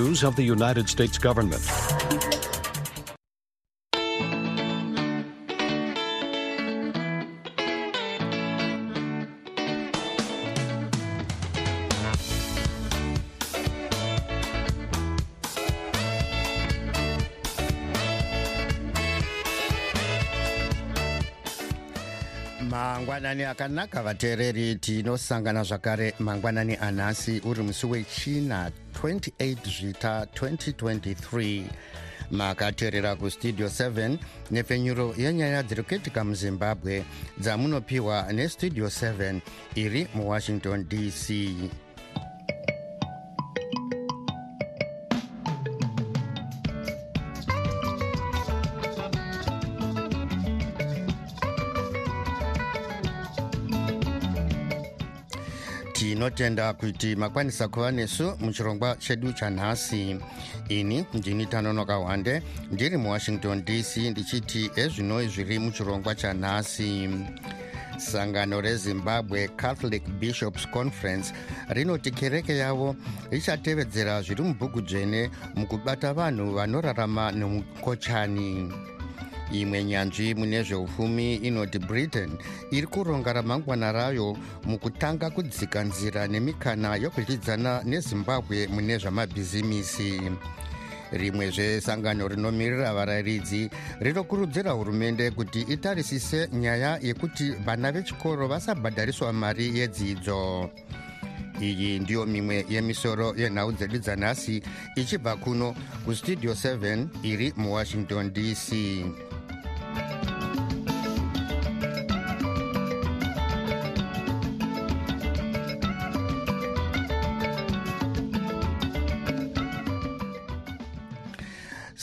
News of the United States government. mangwanani akanaka vateereri tinosangana zvakare mangwanani anhasi uri musi wechina 28 zvita 2023 makateerera kustudio 7 nepfenyuro yenyaya dziri kuitika muzimbabwe dzamunopiwa nestudio 7 iri muwashington dc tinotenda kuti makwanisa kuva nesu muchirongwa chedu chanhasi ini ndini tanonoka hwande ndiri muwashington dc ndichiti ezvinoi zviri muchirongwa chanhasi sangano rezimbabwe catholic bishops conference rinoti kereke yavo richatevedzera zviri mubhuku dzvene mukubata vanhu vanorarama nemukochani imwe nyanzvi mune zveupfumi inoti britain iri kuronga ramangwana rayo mukutanga kudzika nzira nemikana yokudyidzana nezimbabwe mune zvamabhizimisi. Rimwezve sangano rinomirira varayiridzi rinokurudzira hurumende kuti itarisise nyaya yekuti vana vechikoro vasabhadhariswa mari yedzidzo. Iyi ndiyo mimwe yemisoro yenhau dzedu dzanhasi ichibva kuno kustudio 7 iri muwashington dc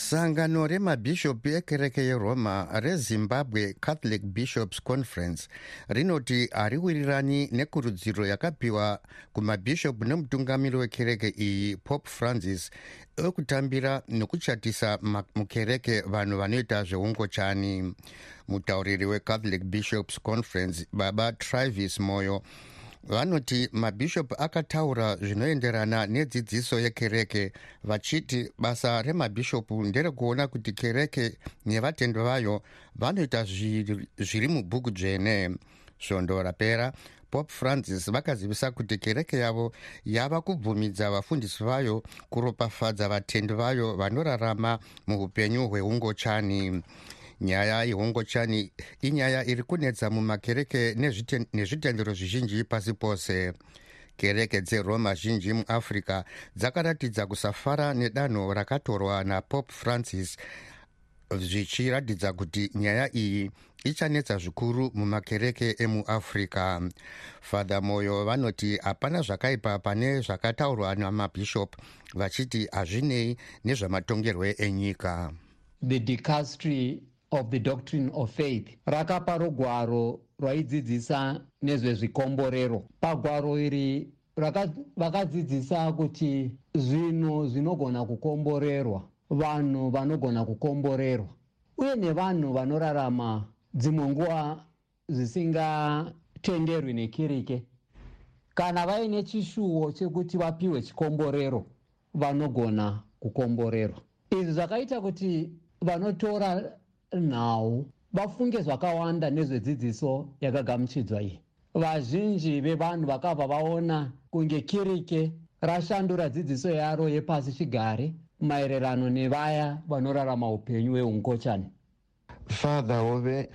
sangano remabhishopu ekereke yeroma rezimbabwe catholic bishops conference rinoti hariwirirani nekurudziro yakapiwa kumabhishopu nemutungamiri wekereke iyi pope francis ekutambira nekuchatisa mukereke vanhu vanoita zveungochani. Mutauriri wecatholic bishops conference baba travis moyo vanoti mabhishopu akataura zvinoenderana nedzidziso yekereke vachiti basa remabhishopu nderekuona kuti kereke nevatendwa vayo vanoita zviri mubhuku dzvene. Svondo rapera pope francis vakazivisa kuti kereke yavo yava kubvumidza vafundisi vayo kuropafadza vatendi vayo vanorarama muupenyu hweungochani nyaya yeungochani inyaya iri kunetsa mumakereke nezvitendero zvizhinji pasi pose. Kereke dzeroma zhinji muafrica dzakaratidza kusafara nedanho rakatorwa napope francis zvichiratidza kuti nyaya iyi ichanetsa zvikuru mumakereke emuafrica fadha moyo vanoti hapana zvakaipa pane zvakataurwa namabhishopu vachiti hazvinei nezvamatongerwe enyika. The dicastery of the doctrine of faith. Rakapa rogwaro rwaidzidzisa nezvezvikomborero. Pagwaro iri vakadzidzisa kuti zvinhu zvinogona kukomborerwa vanhu vanogona kukomborerwa uye nevanhu vanorarama dzimwe nguva zvisingatenderwi nekirike. Kana vaine chishuwo chekuti vapiwe chikomborero vanogona kukomborerwa. Izvi zvakaita kuti vanotora nhau vafunge zvakawanda nezvedzidziso yakagamuchidzwa iyi. Vazhinji vevanhu vakabva vaona kunge kirike rashandura dzidziso yaro yepasi chigare maererano nevaya vanorarama upenyu hweungochani father hove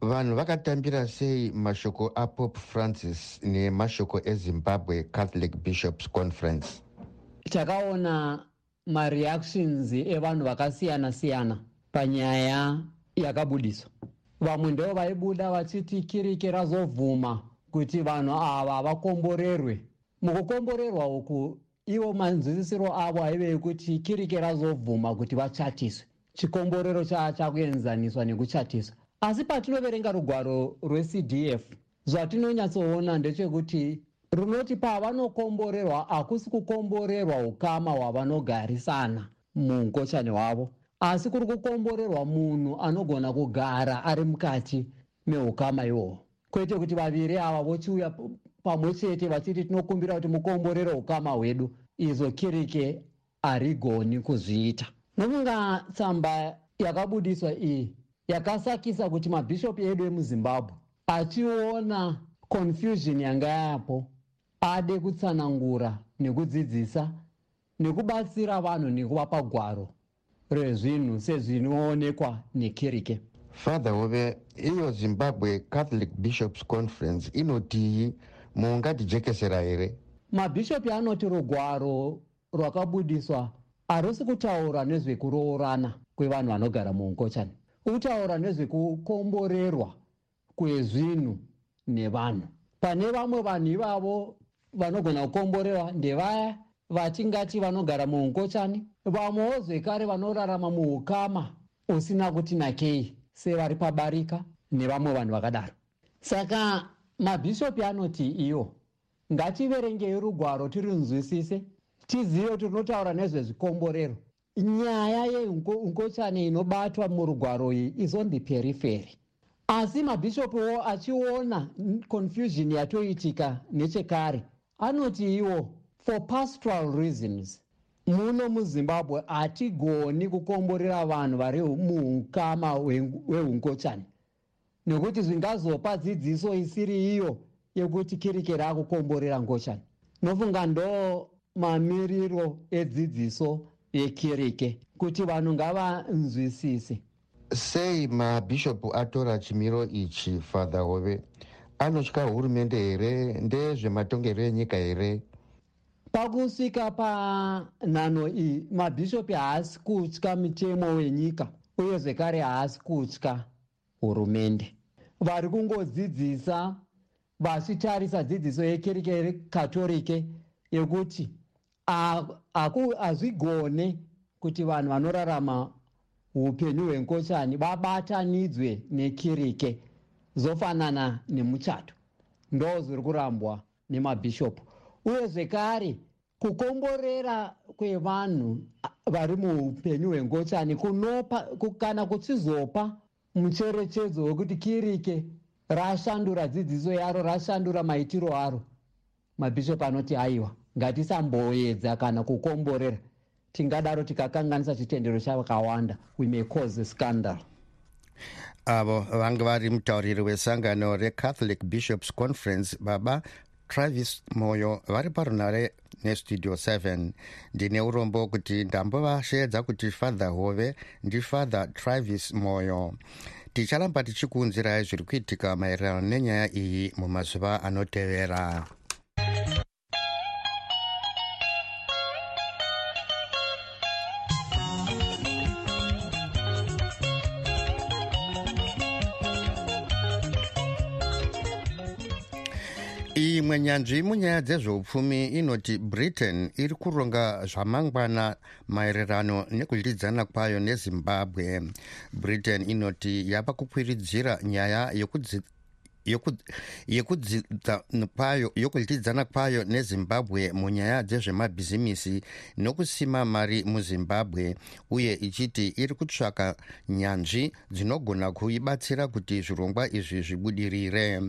vanhu vakatambira sei mashoko apope francis nemashoko ezimbabwe catholic bishops conference? Takaona mareactions evanhu vakasiyana-siyana panyaya yakabudiswa. Vamwe ndo vaibuda vachiti kirike razovhuma kuti vanhu ava vakomborerwe. Mukukomborerwa uku ivo manzwisisiro avo aive ekuti kirike razovhuma kuti vachatiswe. Chikomborero chachakuenzaniswa nekuchatiswa. Asi patinoverenga rugwaro rwecdf zvatinonyatsoona ndechekuti runoti pavanokomborerwa hakusi kukomborerwa ukama hwavanogarisana muungochani hwavo asi kuri kukomborerwa munhu anogona kugara ari mukati meukama ihwohwo kwete kuti vaviri ava vochiuya pamwe chete vachiti tinokumbira kuti mukomborere ukama hwedu izvo kirike harigoni kuzviita. Nokunga tsamba yakabudiswa iyi yakasakisa kuti mabhishopu edu emuzimbabwe achiona confusion yanga yapo ade kutsanangura nekudzidzisa nekubatsira vanhu nekuvapa gwaro rezvinhu sezvinoonekwa nekirike. Father hove iyo zimbabwe catholic bishops conference inotii mungatijekesera here? Mabhishopi anoti rugwaro rwakabudiswa harusi kutaura nezvekuroorana kwevanhu vanogara muungochani kutaura nezvekukomborerwa kwezvinhu nevanhu. Pane vamwe vanhu ivavo vanogona kukomborerwa ndevaya vatingati vanogara muungochani vamwewo zvekare vanorarama muukama usina kuti nakei sevari pabarika nevamwe vanhu vakadaro. Saka mabhishopi anoti iyo ngativerengei rugwaro tirinzwisise tizive kuti rinotaura nezvezvikomborero. Nyaya yeungochani inobatwa murugwaro iyi is on the periferi. Asi mabhishopiwo achiona confusion yatoitika nechekare anoti iwo for pastoral reasons muno muzimbabwe hatigoni kukomborera vanhu vari muukama hweungochani nekuti zvingazopa dzidziso isiri iyo yekuti kirikeri akukomborera ngochani nofunga ndo mamiriro edzidziso yekirike kuti vanhu ngavanzwisise. Sei mabhishopu atora chimiro ichi father hove anotya hurumende here? Ndezvematongero enyika here pakusvika panhano iyi mabhishopi haasi kutya mitemo wenyika uye zvekare haasi kutya hurumende. Vari kungodzidzisa vachitarisa dzidziso yekereke katorike yekuti hazvigone kuti vanhu vanorarama upenyu hwenkochani vabatanidzwe nekirike zofanana nemuchato. Ndo zviri kurambwa nemabhishopu uye zvekare kukomborera kwevanhu vari muupenyu hwengochani kunopa kana kuchizopa mucherechedzo wekuti kirike rashandura dzidziso yaro rashandura maitiro aro. Mabhishopu anoti aiwa ngatisamboedza kana kukomborera. Tingadaro tikakanganisa chitendero chakawanda. We may cause scandal. Avo vanga vari mutauriri wesangano recatholic bishops conference baba travis moyo vari parunare nestudio 7 ndine urombo kuti ndambovasheedza kuti father hove ndifather travis moyo. Ticharamba tichikuunzirai zviri kuitika maererano nenyaya iyi mumazuva anotevera imwe nyanzvi munyaya dzezveupfumi inoti britain iri kuronga zvamangwana maererano nekudyidzana kwayo nezimbabwe. Britain inoti yava kukwiridzira nyaya yokudyidzana kwayo nezimbabwe munyaya dzezvemabhizimisi nokusima mari muzimbabwe uye ichiti iri kutsvaka nyanzvi dzinogona kuibatsira kuti zvirongwa izvi zvibudirire.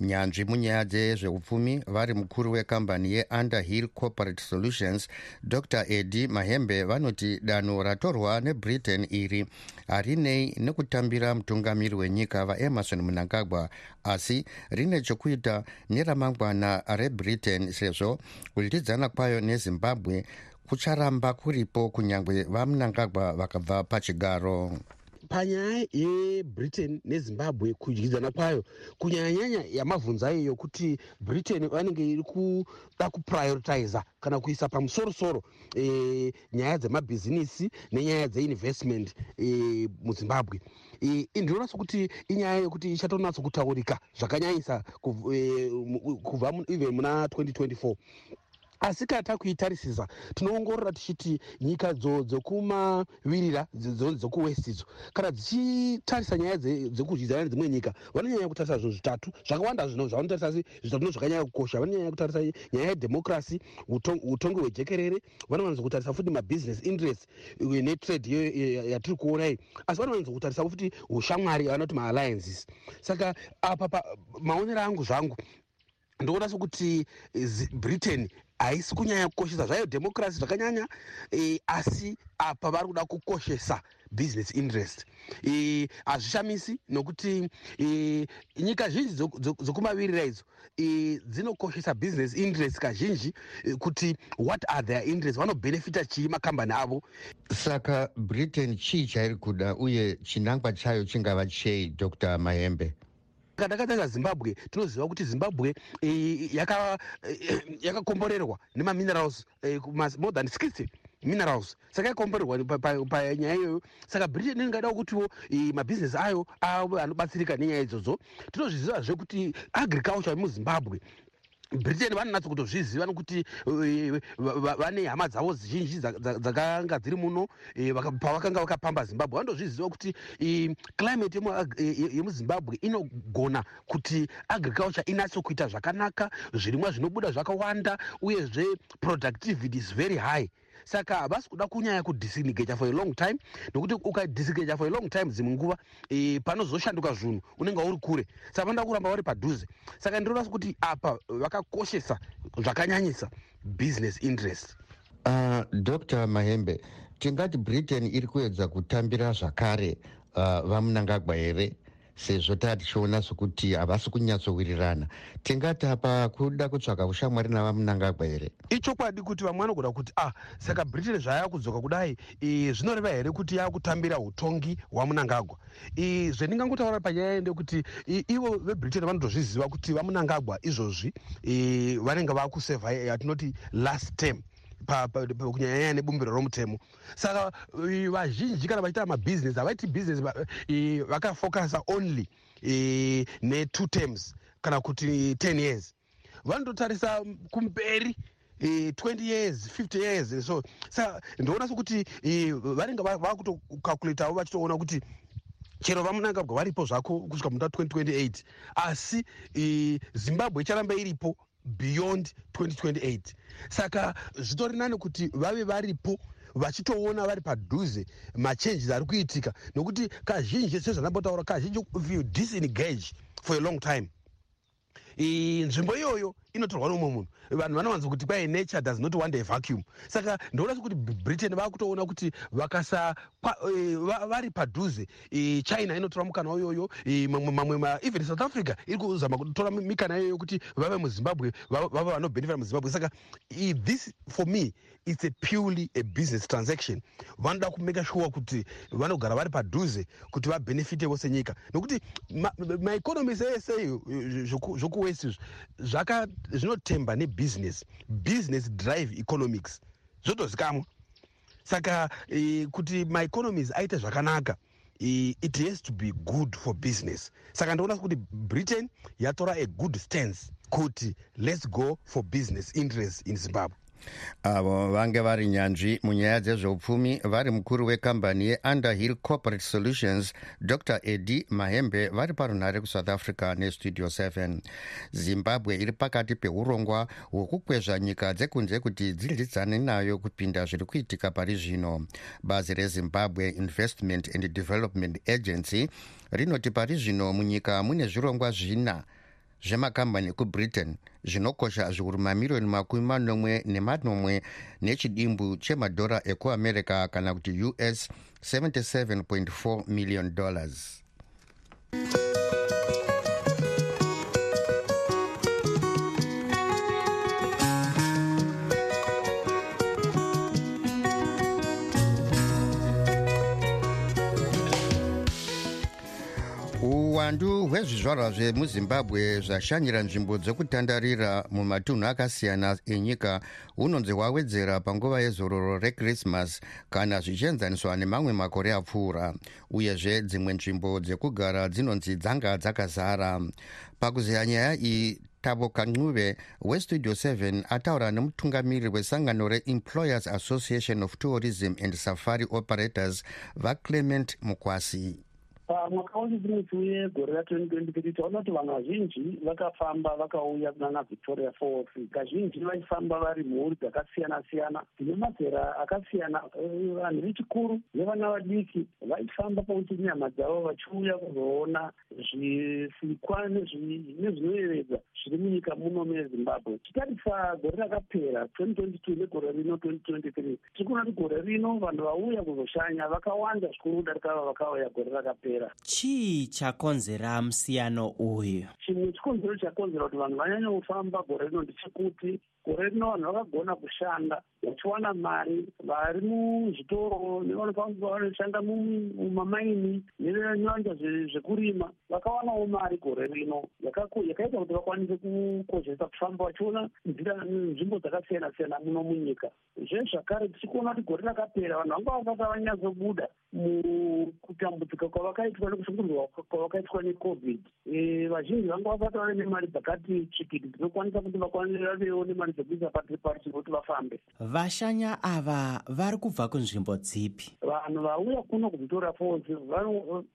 Nyanzvi munyaya dzezveupfumi vari mukuru wekambani yeunderhill corporate solutions dr. Edi mahembe vanoti danho ratorwa nebritain iri harinei nekutambira mutungamiri wenyika vaemarson mnangagwa asi rine chokuita neramangwana rebritain sezvo kudyidzana kwayo nezimbabwe kucharamba kuripo kunyange vamnangagwa vakabva pachigaro panyaya yebritain nezimbabwe kudyidzana kwayo. Kunyanyanyanya yamavhunzo ayo yokuti britain vanenge iri kuda kuprioritiza kana kuisa pamusorosoro e, nyaya dzemabhizinisi nenyaya dzeinvestment e, muzimbabwe. E, ndinoona sokuti inyaya yokuti ichatonatso zvakanyanyisa kubva even muna 2024 asi kana takuitarisisa tinoongorora tichiti nyika dzo dzekumavirira dzekuwest idzo kana dzichitarisa nyaya dzekudyidzana nedzimwe nyika vanonyanya kutarisa zvinhu zvitatu. Zvakawanda zvino zvavanotarisa asi zvitatu ndo zvakanyanya kukosha. Vanonyanya kutarisa nyaya yedhemokrasi utongi hwejekerere vanowanza kutarisa futi mabusiness interest netrade yatiri kuona iyi. Asi vanowanza kutarisa futi ushamwari vanoti maalliances. Saka apa maonero angu zvangu ndoona sokuti britain haisi kunyanya kukoshesa. Zvayo dhemokirasi zvakanyanya e, asi apa vari kuda kukoshesa business interest. Hazvishamisi e, nokuti e, nyika zhinji dzokumavirira idzo e, dzinokoshesa business interest kazhinji e, kuti what are their interest vanobhenefita chii makambani avo? Saka britain chii chairi kuda uye chinangwa chayo chingava chei dr. Mahembe ka takatanga zimbabwe tinoziva kuti zimbabwe e, yakakomborerwa e, nemaminerals e, more than 60 minerals. Saka yakomborerwa panyaya iyoyo. Saka britain ingadawo kutiwo mabhizinesi ayo ave anobatsirika nenyaya idzodzo. Tinozviziva zvekuti agriculture yemuzimbabwe britain vanonatsa kutozviziva nokuti eh, vane hama dzavo zhinji dzakanga dziri muno eh, pavakanga vakapamba zimbabwe. Vanotozviziva kuti climate yemuzimbabwe inogona kuti agriculture inatsokuita zvakanaka zvirimwa zvinobuda zvakawanda uyezve productivity is very high saka havasi kuda kunyanya kudisengage for a long time nokuti ukadisengage for a long time dzimwe nguva e, panozoshanduka zvinhu unenge uri kure. Saka vanoda kuramba vari padhuze. Saka ndinoda kuti apa vakakoshesa zvakanyanyisa business interest. Uh, dr mahembe tingati britain iri kuedza kutambira zvakare uh, vamunangagwa here sezvo taa tichiona sokuti havasi kunyatsowirirana tingati apa kuda kutsvaga ushamwari navamunangagwa here? Ichokwadi kuti vamwe vanogona kuti ah saka britain zvayakudzoka kudai zvinoreva here kuti yakutambira utongi hwamunangagwa zvendingangotaura panyaya ndekuti ivo vebritain vanotozviziva kuti vamunangagwa izvozvi vanenge vakusevha yatinoti last term kunyanyanya nebumbiro romutemo. Saka vazhinji kana vachiita mabhizinesi havaiti bhizinesi vakafocasa only ne2 terms kana kuti 10 years. Vanototarisa kumberi 20 years 50 years so saka ndoona sokuti vanenge vakutokakuletawo vachitoona kuti chero vamunangagwa varipo zvako kusvika muta 2028 asi zimbabwe icharamba iripo beyond 2028 saka zvitori nani kuti vave varipo vachitoona vari padhuze machanges ari kuitika nokuti kazhinji sezvandambotaura kazhinji you disengage for a long time nzvimbo iyoyo inotorwa nomwe munhu. Vanhu vanowanza kuti kwai nature does not want a vacuum. Saka ndoona sekuti britain vakutoona kuti vakasa e, vari padhuze. E, china inotora mukana iyoyo e, mamwe even south africa iri kuzama kutora mikana iyoyo kuti vave muzimbabwe vave vanobhenefita muzimbabwe. Saka this for me its a purely a business transaction. Vanoda kumeka sure kuti vanogara vari padhuze kuti vabhenefitewo senyika nokuti maeconomies ese zvokuwest izvi zvinotemba nebusiness business drive economics. Zvotozikamwa saka e, kuti maeconomies aite zvakanaka e, it has to be good for business. Saka ndinoona kuti britain yatora a good stance kuti let's go for business interest in zimbabwe avo vange vari nyanzvi munyaya dzezveupfumi vari mukuru wekambani yeunderhill corporate solutions dr. Edi mahembe vari parunhare kusouth africa nestudio 7 zimbabwe iri pakati peurongwa hwokukwezva nyika dzekunze kuti dzidyidzane nayo kupinda zviri kuitika pari zvino. Bazi rezimbabwe investment and development agency rinoti pari zvino munyika mune zvirongwa zvina zvemakambani ekubritain zvinokosha zviuru mamiriyoni makumi manomwe nemanomwe nechidimbu chemadhora ekuamerica kana kuti us 77.4 million dollars uwandu hwezvizvarwa zvemuzimbabwe zvashanyira nzvimbo dzekutandarira mumatunhu akasiyana enyika hunonzi hwawedzera panguva yezororo rekrismas kana zvichienzaniswa nemamwe makore apfuura. Uyezve dzimwe nzvimbo dzekugara dzinonzi dzanga dzakazara. Pakuziya nyaya iyi tabo kancuve westudio 7 ataura nemutungamiriri wesangano reemployers association of tourism and safari operators vaclement mukwasi pamwaka wechipfumitsi wegore ra2023 taona kuti vanhu vazhinji vakafamba vakauya kunana victoria falls. Kazhinji vachifamba vari mhuri dzakasiyana-siyana dzine mazera akasiyana. Eh, vanhu vechikuru nevana vadiki vachifamba pauti nyama dzavo vachiuya kuzoona zvisikwa nezvinoyevedza zviri munyika muno mezimbabwe titarisa gore rakapera 2022 negore rino 2023 tiri kuona kuti gore rino vanhu vauya kuzoshanya vakawanda zvikuru kudarika ava vakauya gore rakapera chii chakonzera musiyano uyu? Chimwe chikonzero chakonzera kuti vanhu vanyanya kufamba gore rino ndechekuti gore rino vanhu vakagona kushanda vachiwana mari vari muzvitoro nevanofamba mumamaini nevanoita zvekurima vakawanawo mari gore rino yakaita kuti vakwanise kukozhesa kufamba vachiona nzira nzvimbo dzakasiyana siyana muno munyika. Zvezvakare tichikuona kuti gore rakapera vanhu vanga vasati vanyatsobuda mukutambudzika kwavakaitwa nekushungurudzwa kwavakaitwa necovid. E, vazhinji vanga vave nemari dzakati tsvikiti dzinokwanisa kuti vavewo nemari dzekuisa parutivi kuti vafambe. Vashanya ava vari kubva kunzvimbo dzipi? Vanhu vauya kuno kuvictoria falls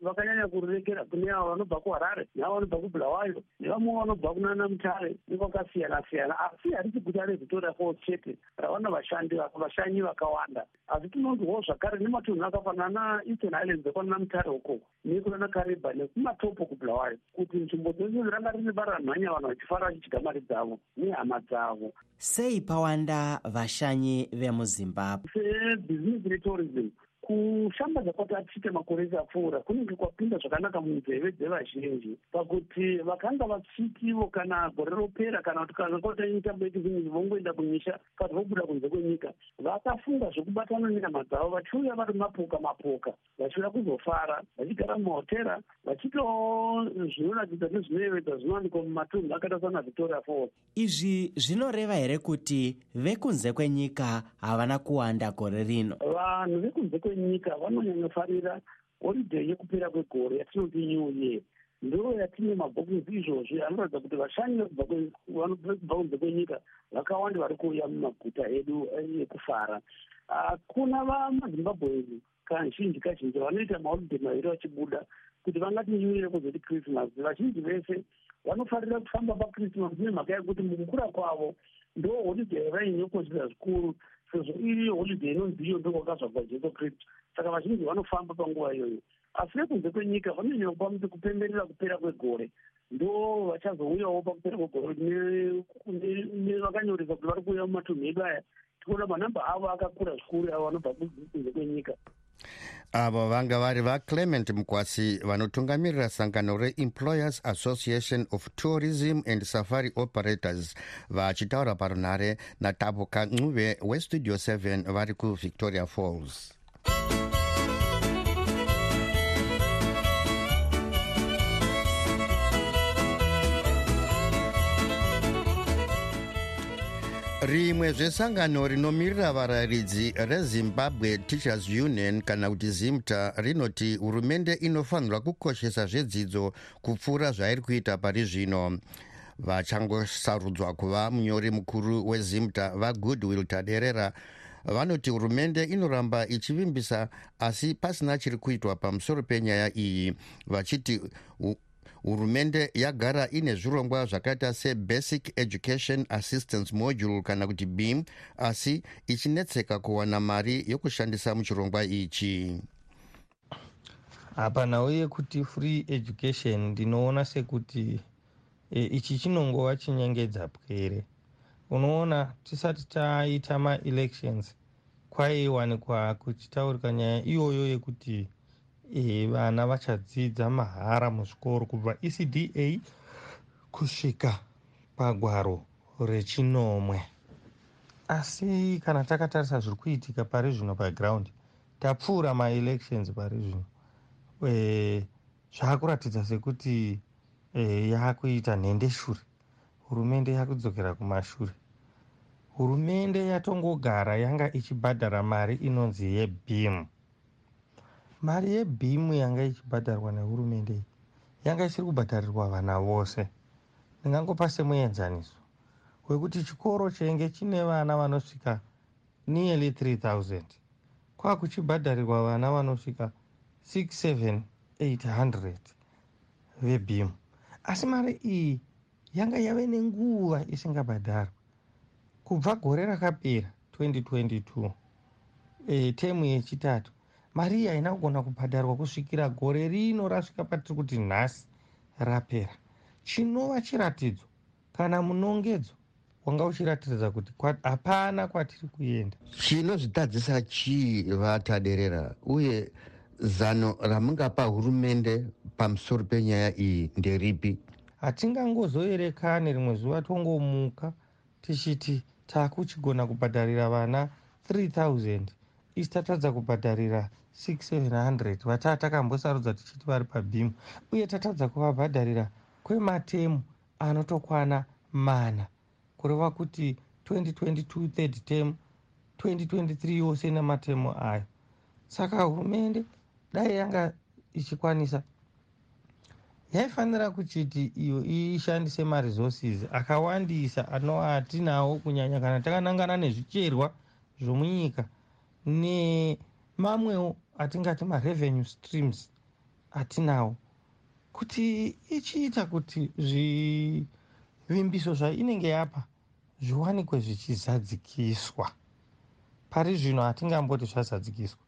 vakanyanya kurekera kune avo vanobva kuharare neavo vanobva kubulawayo nevamwe vanobva kunana mutare nekwakasiyana siyana asi harisi guta revictoria falls chete ravana vashandi vashanyi vakawanda. Asi tinonzwawo zvakare nematunhu akafanana eastern islands ekwanana mutare ukoko nekunana kareba nekumatopo kubulawayo kuti nzvimbo dzose dziranga rine bara ranhanya vanhu vachifara vachidya mari dzavo nehama dzavo. Sei pawanda vashanyi vemuzimbabwe? Sebusiness retourism kushambadza kwati atiite makore ese apfuura kunenge kwapinda zvakanaka munzeve dzevazhinji. Pakuti vakanga vasvitivo kana gore ropera kana kuti kana kwaita mitambo yechivingi vongoenda kumisha kati vobuda kunze kwenyika vakafunga zvekubatana nenyama dzavo vachiuya vari mapoka mapoka vachiuya kuzofara vachigara mumahotera vachitawo zvinoratidza nezvinoyevedza zvinowanikwa mumatunhu akaita sana victoria falls. Izvi zvinoreva here kuti vekunze kwenyika havana kuwanda gore rino? Vanhu vekunze kwenyika nyika vanonyanyofarira holidhey yekupera kwegore yatinoti new year ndo yatine mabhokisi izvozvi anoratidza kuti vashanyi vanobva kunze kwenyika vakawanda vari kuuya mumaguta edu ekufara. Hakuna vamazimbabwe kazhinji kazhinji vanoita maholidhey maviri vachibuda kuti vangati new year kuzoti christmas. Vazhinji vese vanofarira kufamba pachristmas nemhaka yekuti mukukura kwavo ndo holidhey vainyokoshesa zvikuru sezvo iri holidhey inonzi iyo ndokwakazvagwa jesu kristu saka vazhinji vanofamba panguva iyoyo. Asi vekunze kwenyika vanonyanyokwamiti kupemberera kupera kwegore. Ndo vachazouyawo pakupera kwegore nevakanyoresa kuti vari kuuya mumatunhu edu aya. Tikuona manhamba avo akakura zvikuru avo vanobva kunze kwenyika avo vanga vari vaclement mukwasi vanotungamirira sangano reemployers association of tourism and safari operators vachitaura parunhare natabo kancuve westudio 7 vari kuvictoria falls rimwe zvesangano rinomirira varayiridzi rezimbabwe teachers union kana kuti zimta rinoti hurumende inofanirwa kukoshesa zvedzidzo kupfuura zvairi kuita pari zvino. Vachangosarudzwa kuva munyori mukuru wezimta vagoodwill taderera vanoti hurumende inoramba ichivimbisa asi pasina chiri kuitwa pamusoro penyaya iyi vachiti hurumende yagara ine zvirongwa zvakaita sebasic education assistance module kana kuti beam asi ichinetseka kuwana mari yokushandisa muchirongwa ichi. Hapana uye kuti free education ndinoona sekuti e, ichi chinongova chinyengedza pwere. Unoona tisati taita maelections kwaiwanikwa kuchitaurika nyaya iyoyo yekuti e, vana vachadzidza mahara muzvikoro kubva ecda kusvika pagwaro rechinomwe. Asi kana takatarisa zviri kuitika pari zvino pagraundi tapfuura maelections pari zvino. E, zvaakuratidza sekuti e, yaakuita nhendeshure hurumende yakudzokera kumashure. Hurumende yatongogara yanga ichibhadhara mari inonzi yebhimu mari yebhimu yanga ichibhadharwa nehurumende iyi yanga isiri kubhadharirwa vana vose. Ndingangopa semuenzaniso wekuti chikoro chenge chine vana vanosvika nearly 3000 kwakuchibhadharirwa vana vanosvika 67 800 vebhimu. Asi mari iyi yanga yave nenguva isingabhadharwa. Kubva gore rakapera 2022 e, temu yechitatu mari iyi haina kugona kubhadharwa kusvikira gore rino rasvika patiri kuti nhasi rapera. Chinova chiratidzo kana munongedzo wanga uchiratiridza kuti hapana kwatiri kuenda. Chinozvitadzisa chii vataderera uye zano ramungapa hurumende pamusoro penyaya iyi nderipi? Hatingangozoerekane rimwe zuva tongomuka tichiti taakuchigona kubhadharira vana 3000 isi tatadza kubhadharira 6700 vataa takambosarudza tichiti vari pabhimu. Uye tatadza kuvabhadharira kwematemu anotokwana mana. Kureva kuti 2022 third term 2023 yose nematemu ayo. Saka hurumende dai yanga ichikwanisa. Yaifanira kuchiti iyo ishandise maresources akawandisa anova atinawo kunyanya kana takanangana nezvicherwa zvomunyika nemamwewo atingati marevenue streams atinawo. Kuti ichiita kuti zvivimbiso zvainenge yapa zviwanikwe zvichizadzikiswa. Pari zvino hatingamboti zvazadzikiswa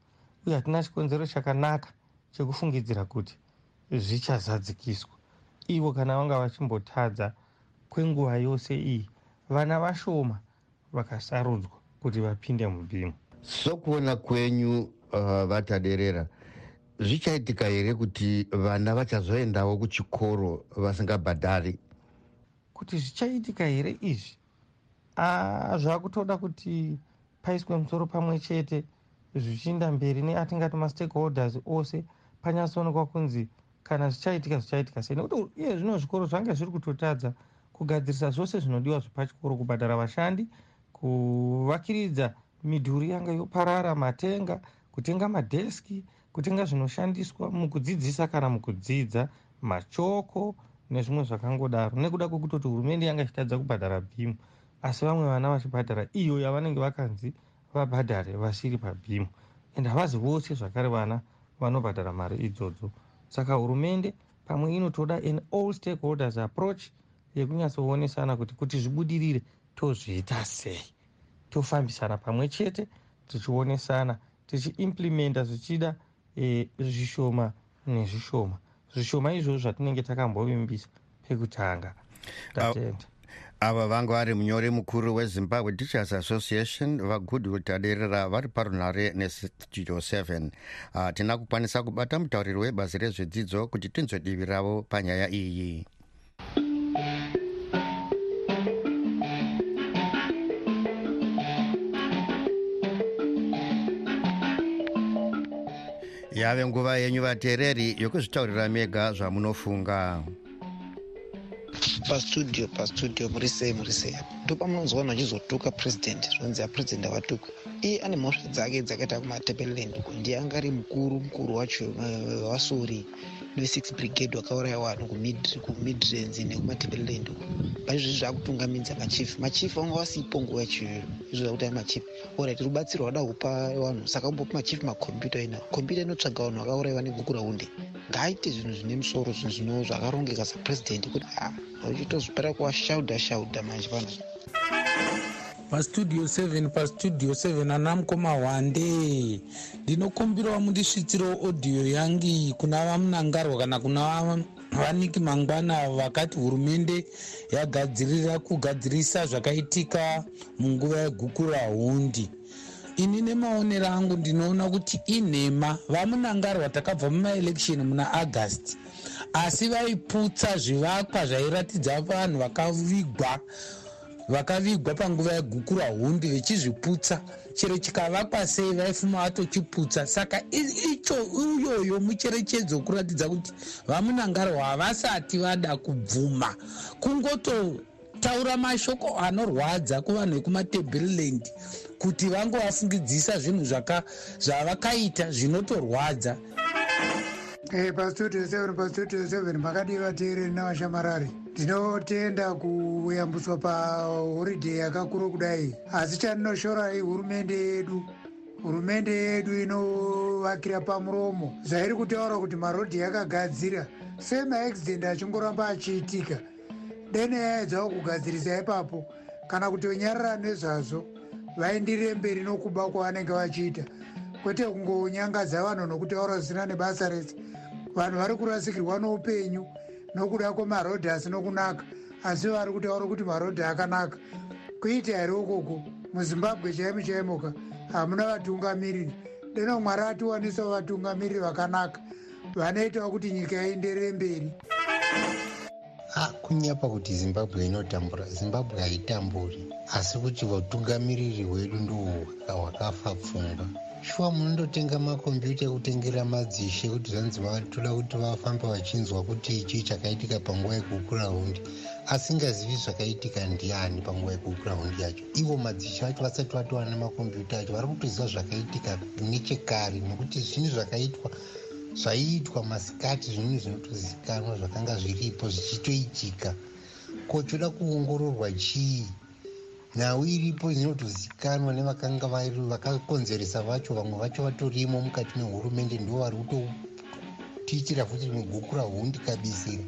uye hatina chikonzero chakanaka chekufungidzira kuti zvichazadzikiswa. Ivo kana vanga vachimbotadza kwenguva yose iyi vana vashoma vakasarudzwa kuti vapinde mubhimu sokuona kwenyu uh, vataderera. Zvichaitika here kuti vana vachazoendawo kuchikoro vasingabhadhari? Kuti zvichaitika here izvi? Zvakutoda kuti paiswe musoro pamwe chete zvichiinda mberi neatingati mastakeholders ose panyatsoonekwa kunzi kana zvichaitika zvichaitika sei. Nekuti iye zvino zvikoro zvange zviri kutotadza kugadzirisa zvose zvinodiwa zvepachikoro kubhadhara vashandi kuvakiridza midhuri yanga yoparara matenga kutenga madheski kutenga zvinoshandiswa mukudzidzisa kana mukudzidza machoko nezvimwe zvakangodaro. Nekuda kwekutoti hurumende yanga ichitadza kubhadhara bhimu asi vamwe vana vachibhadhara iyo yavanenge vakanzi vabhadhare vasiri pabhimu. Ende havazi vose zvakare vana vanobhadhara mari idzodzo. Saka hurumende pamwe inotoda an all stakeholders approach yekunyatsooonesana kuti kuti zvibudirire tozviita sei tofambisana pamwe chete tichionesana tichiimplimenta zvichida e, zvishoma nezvishoma. Zvishoma izvozvo zvatinenge takambovimbisa pekutanga. Tatenda. ava vanga vari munyori mukuru wezimbabwe teachers association vagoodwood aderera vari parunhare nestudio 7 hatina uh, kukwanisa kubata mutauriri webazi rezvedzidzo kuti tinzwe divi ravo panyaya iyi yave nguva yenyu vateereri yokuzvitaurira mega zvamunofunga. Pastudio pastudio muri sei muri sei ndopamunonzwa vanhu vachizotuka purezidendi zvinonzi apurezidendi avatukwa iye ane mhosva dzake dzakaita kumatebeleland uko ndiye anga ari mukuru mukuru wacho wasori ve6 brigade wakauraya vanhu kumidlands nekumatebeleland uko paizvozvi zvaakutungamidza machief. Machief vanga vasipo nguva yachiyoyo izvo zvakuti ai machief. Orit rubatsiro wada kupa vanhu saka umbopa machief makombyuta ina. Kombyuta inotsvaga vanhu vakauraiwa neguguraundi ngaaite zvinhu zvine musoro zvinhu zvino zvakarongeka sapurezidendi kuti a uchitozvipera kuwashauda shauda manje pano pastudio 7 pastudio 7 ana mukoma hwande. Ndinokumbirawo mundisvitsiro audio yangi kuna vamunangarwa kana kuna vaniki mangwana vakati hurumende yagadzirira kugadzirisa zvakaitika munguva yegukura hundi ini nemaonero angu ndinoona kuti inhema. Vamunangarwa takabva mumaelekshoni muna august asi vaiputsa zvivakwa zvairatidza vanhu vakavigwa vakavigwa panguva yegukura hundi vechizviputsa. Chero chikavakwa sei vaifuma vatochiputsa. Saka icho uyoyo mucherechedzo wekuratidza kuti vamunangarwa havasati vada kubvuma. Kungototaura mashoko anorwadza kuvanhu vekumatebheriland kuti vangovafungidzisa zvinhu zvavakaita zvinotorwadza. Pastudio 7 pastudio 7 makadii vateereri navashamarari ndinotenda kuyambuswa pahorideyi yakakura kudai. Asi chandinoshora hurumende yedu. Hurumende yedu inovakira pamuromo. Zvairi kutaura kuti marodhi yakagadzira. Sei maaccident achingoramba achiitika. Dene yaedzao kugadzirisa ipapo. Kana kutonyarara nezvazvo vaendirire mberi nokuba kwavanenge vachiita. Kwete kungonyangadza vanhu nokutaura zvisina nebasa rese. Vanhu vari kurasikirwa noupenyu nokuda kwemarodhi asino kunaka asi vari kutaura kuti marodhi akanaka. Kuita here ukoko? Muzimbabwe chaimo chaimoka. Hamuna vatungamiriri. Deno mwari atiwanisawo vatungamiriri vakanaka. Vanoitawo kuti nyika ienderere mberi. Kunyapa kuti zimbabwe inotambura. Zimbabwe haitamburi. Asi kuti vatungamiriri hwedu ndohwo hwakafa pfungwa shuwa munondotenga makombiyuta ekutengera madzishe kuti zvanzi vatoda kuti vafamba vachinzwa kuti ichi chakaitika panguva yekukura hundi asingazivi zvakaitika ndiani panguva yekukura hundi yacho. Ivo madzishe vacho vasati vatowana makombiyuta acho vari kutoziva zvakaitika nechekare nekuti zvinhu zvakaitwa zvaiitwa masikati zvinhu zvinotozivikanwa zvakanga zviripo zvichitoitika. Ko choda kuongororwa chii nhau iripo dzinotozivikanwa nevakanga vakakonzeresa vacho vamwe vacho vatorimo mukati mehurumende ndo vari kutotiitira futi migukura hundi kabisira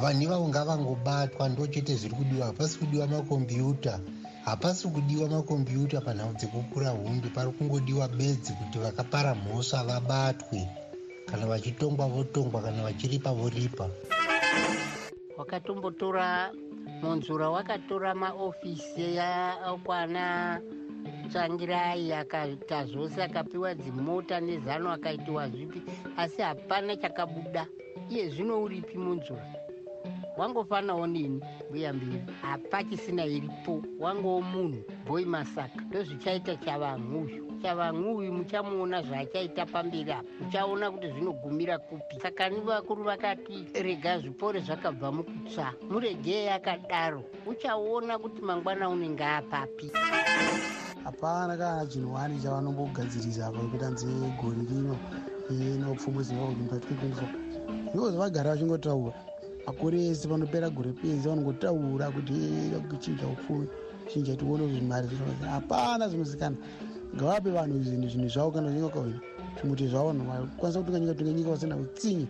vanhu ivavo ngavangobatwa ndo chete zviri kudiwa hapasi kudiwa makombiyuta hapasi kudiwa makombiyuta panhau dzekukura hundi pari kungodiwa bedzi kuti vakapara mhosva vabatwe kana vachitongwa votongwa kana vachiripa voripa wakatombotora munzura wakatora maofisi akwana tsvangirai akaita zvose akapiwa dzimota nezano akaitiwa zvipi asi hapana chakabuda. Iye zvino uripi munzura? Wangofanawo nini? Mbuya mbiri hapachisina iripo. Wangowo munhu bhoi masaka. Ndozvichaita chavanhu uyu chavanhu uyu muchamuona zvaachaita pamberi apa muchaona kuti zvinogumira kupi. Saka ni vakuru vakati rega zvipore zvakabva mukutsva muregei akadaro. Uchaona kuti mangwana unenge apapi hapana kana chinhuwani chavanombogadzirisa apa kuita nze gore rino inopfumwe zimbabwe mpa 2024 ikozi vagara vachingotaura. Makore ese panopera gore penzi vanongotaura kuti chinja upfumi chinja tione kuti hapana zvinozikana ngavape vanhu zvinhu zvinhu zvavo kana zvichinga kaina zvimuti zvavo kwanisa kutunga nyika tunge nyika vasina kutsinya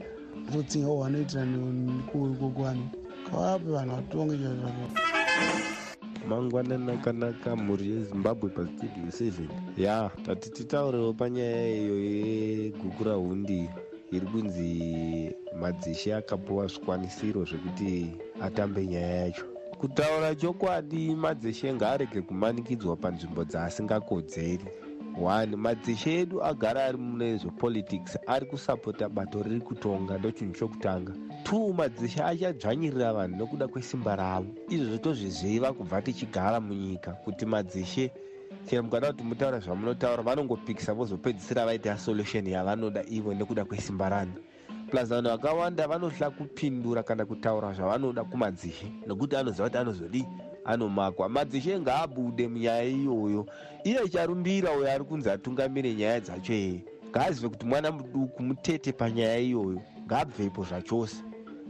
vazotsingawo vanoitira kuvanhu ngavape vanhu vatonge zvavo mangwanani akanaka mhuri yezimbabwe pastudio seven ya tati titaurewo panyaya iyo yegukura hundi. Iri kunzi madzishe akapiwa zvikwanisiro zvekuti atambe nyaya yacho kutaura chokwadi madzishe ngaarege kumanikidzwa panzvimbo dzaasingakodzeri. One madzishe edu agara ari mune zvepolitics ari kusapota bato riri kutonga ndochinhu chokutanga. Two madzishe achadzvanyirira vanhu nokuda kwesimba ravo. Izvozvo tozviziva kubva tichigara munyika kuti madzishe chero mukada kuti mutaura zvamunotaura vanongopikisa vozopedzisira vaita solution yavanoda ivo nekuda kwesimba rano vanhu vakawanda vanohla kupindura kana kutaura zvavanoda kumadzishe nokuti anoziva kuti anozodii anomakwa. Madzishe ngaabude munyaya iyoyo. Iye charumbira uyo ari kunzi atungamire nyaya dzacho yeye ngaazive kuti mwana muduku mutete panyaya iyoyo. Ngaabvepo zvachose.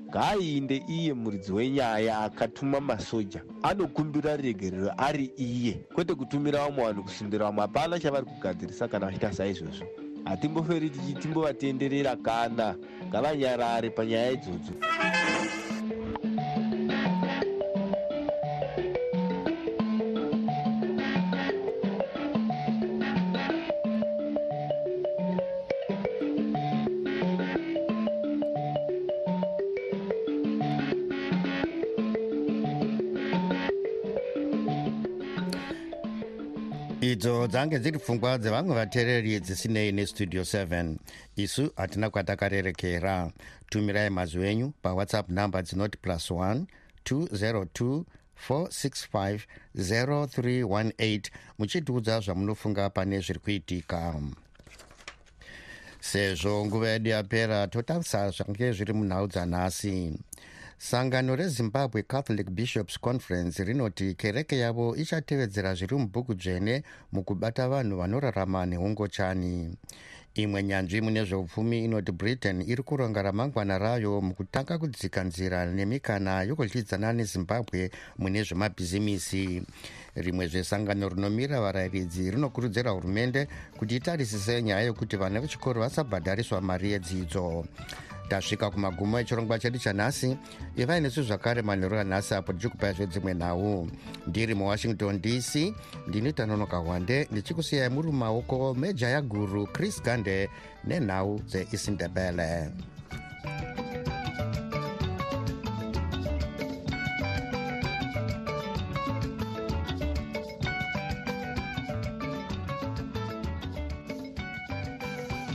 Ngaainde iye muridzi wenyaya akatuma masoja. Anokumbira regerero ari iye. Kwete kutumira vamwe vanhu kusundira vamwe hapana chavari kugadzirisa kana vachiita saizvozvo hatimboferi tichimbovatenderera kana. Ngavanyarare panyaya idzodzo dzange dziri pfungwa dzevamwe vateereri dzisinei nestudio 7 isu hatina kwatakarerekera. Tumirai mazwi enyu pawhatsapp number dzinoti plus 1 202 465 0318 muchitiudza zvamunofunga pane zviri kuitika. Sezvo nguva yedu yapera totarisa zvange zviri munhau dzanhasi sangano rezimbabwe catholic bishops conference rinoti kereke yavo ichatevedzera zviri mubhuku dzvene mukubata vanhu vanorarama neungochani imwe nyanzvi mune zveupfumi inoti britain iri kuronga ramangwana rayo mukutanga kudzika nzira nemikana yokudyidzana nezimbabwe mune zvemabhizimisi rimwe zvesangano rinomira varayiridzi rinokurudzira hurumende kuti itarisise nyaya yokuti vana vechikoro vasabhadhariswa mari yedzidzo. Tasvika kumagumo echirongwa chedu chanhasi ivai nesu zvakare manheru anhasi apo tichikupai zvedzimwe nhau. Ndiri muwashington dc ndini tanonoka hwande ndichikusiyai muri mumaoko mejaya guru chris gande nenhau dzeisindebele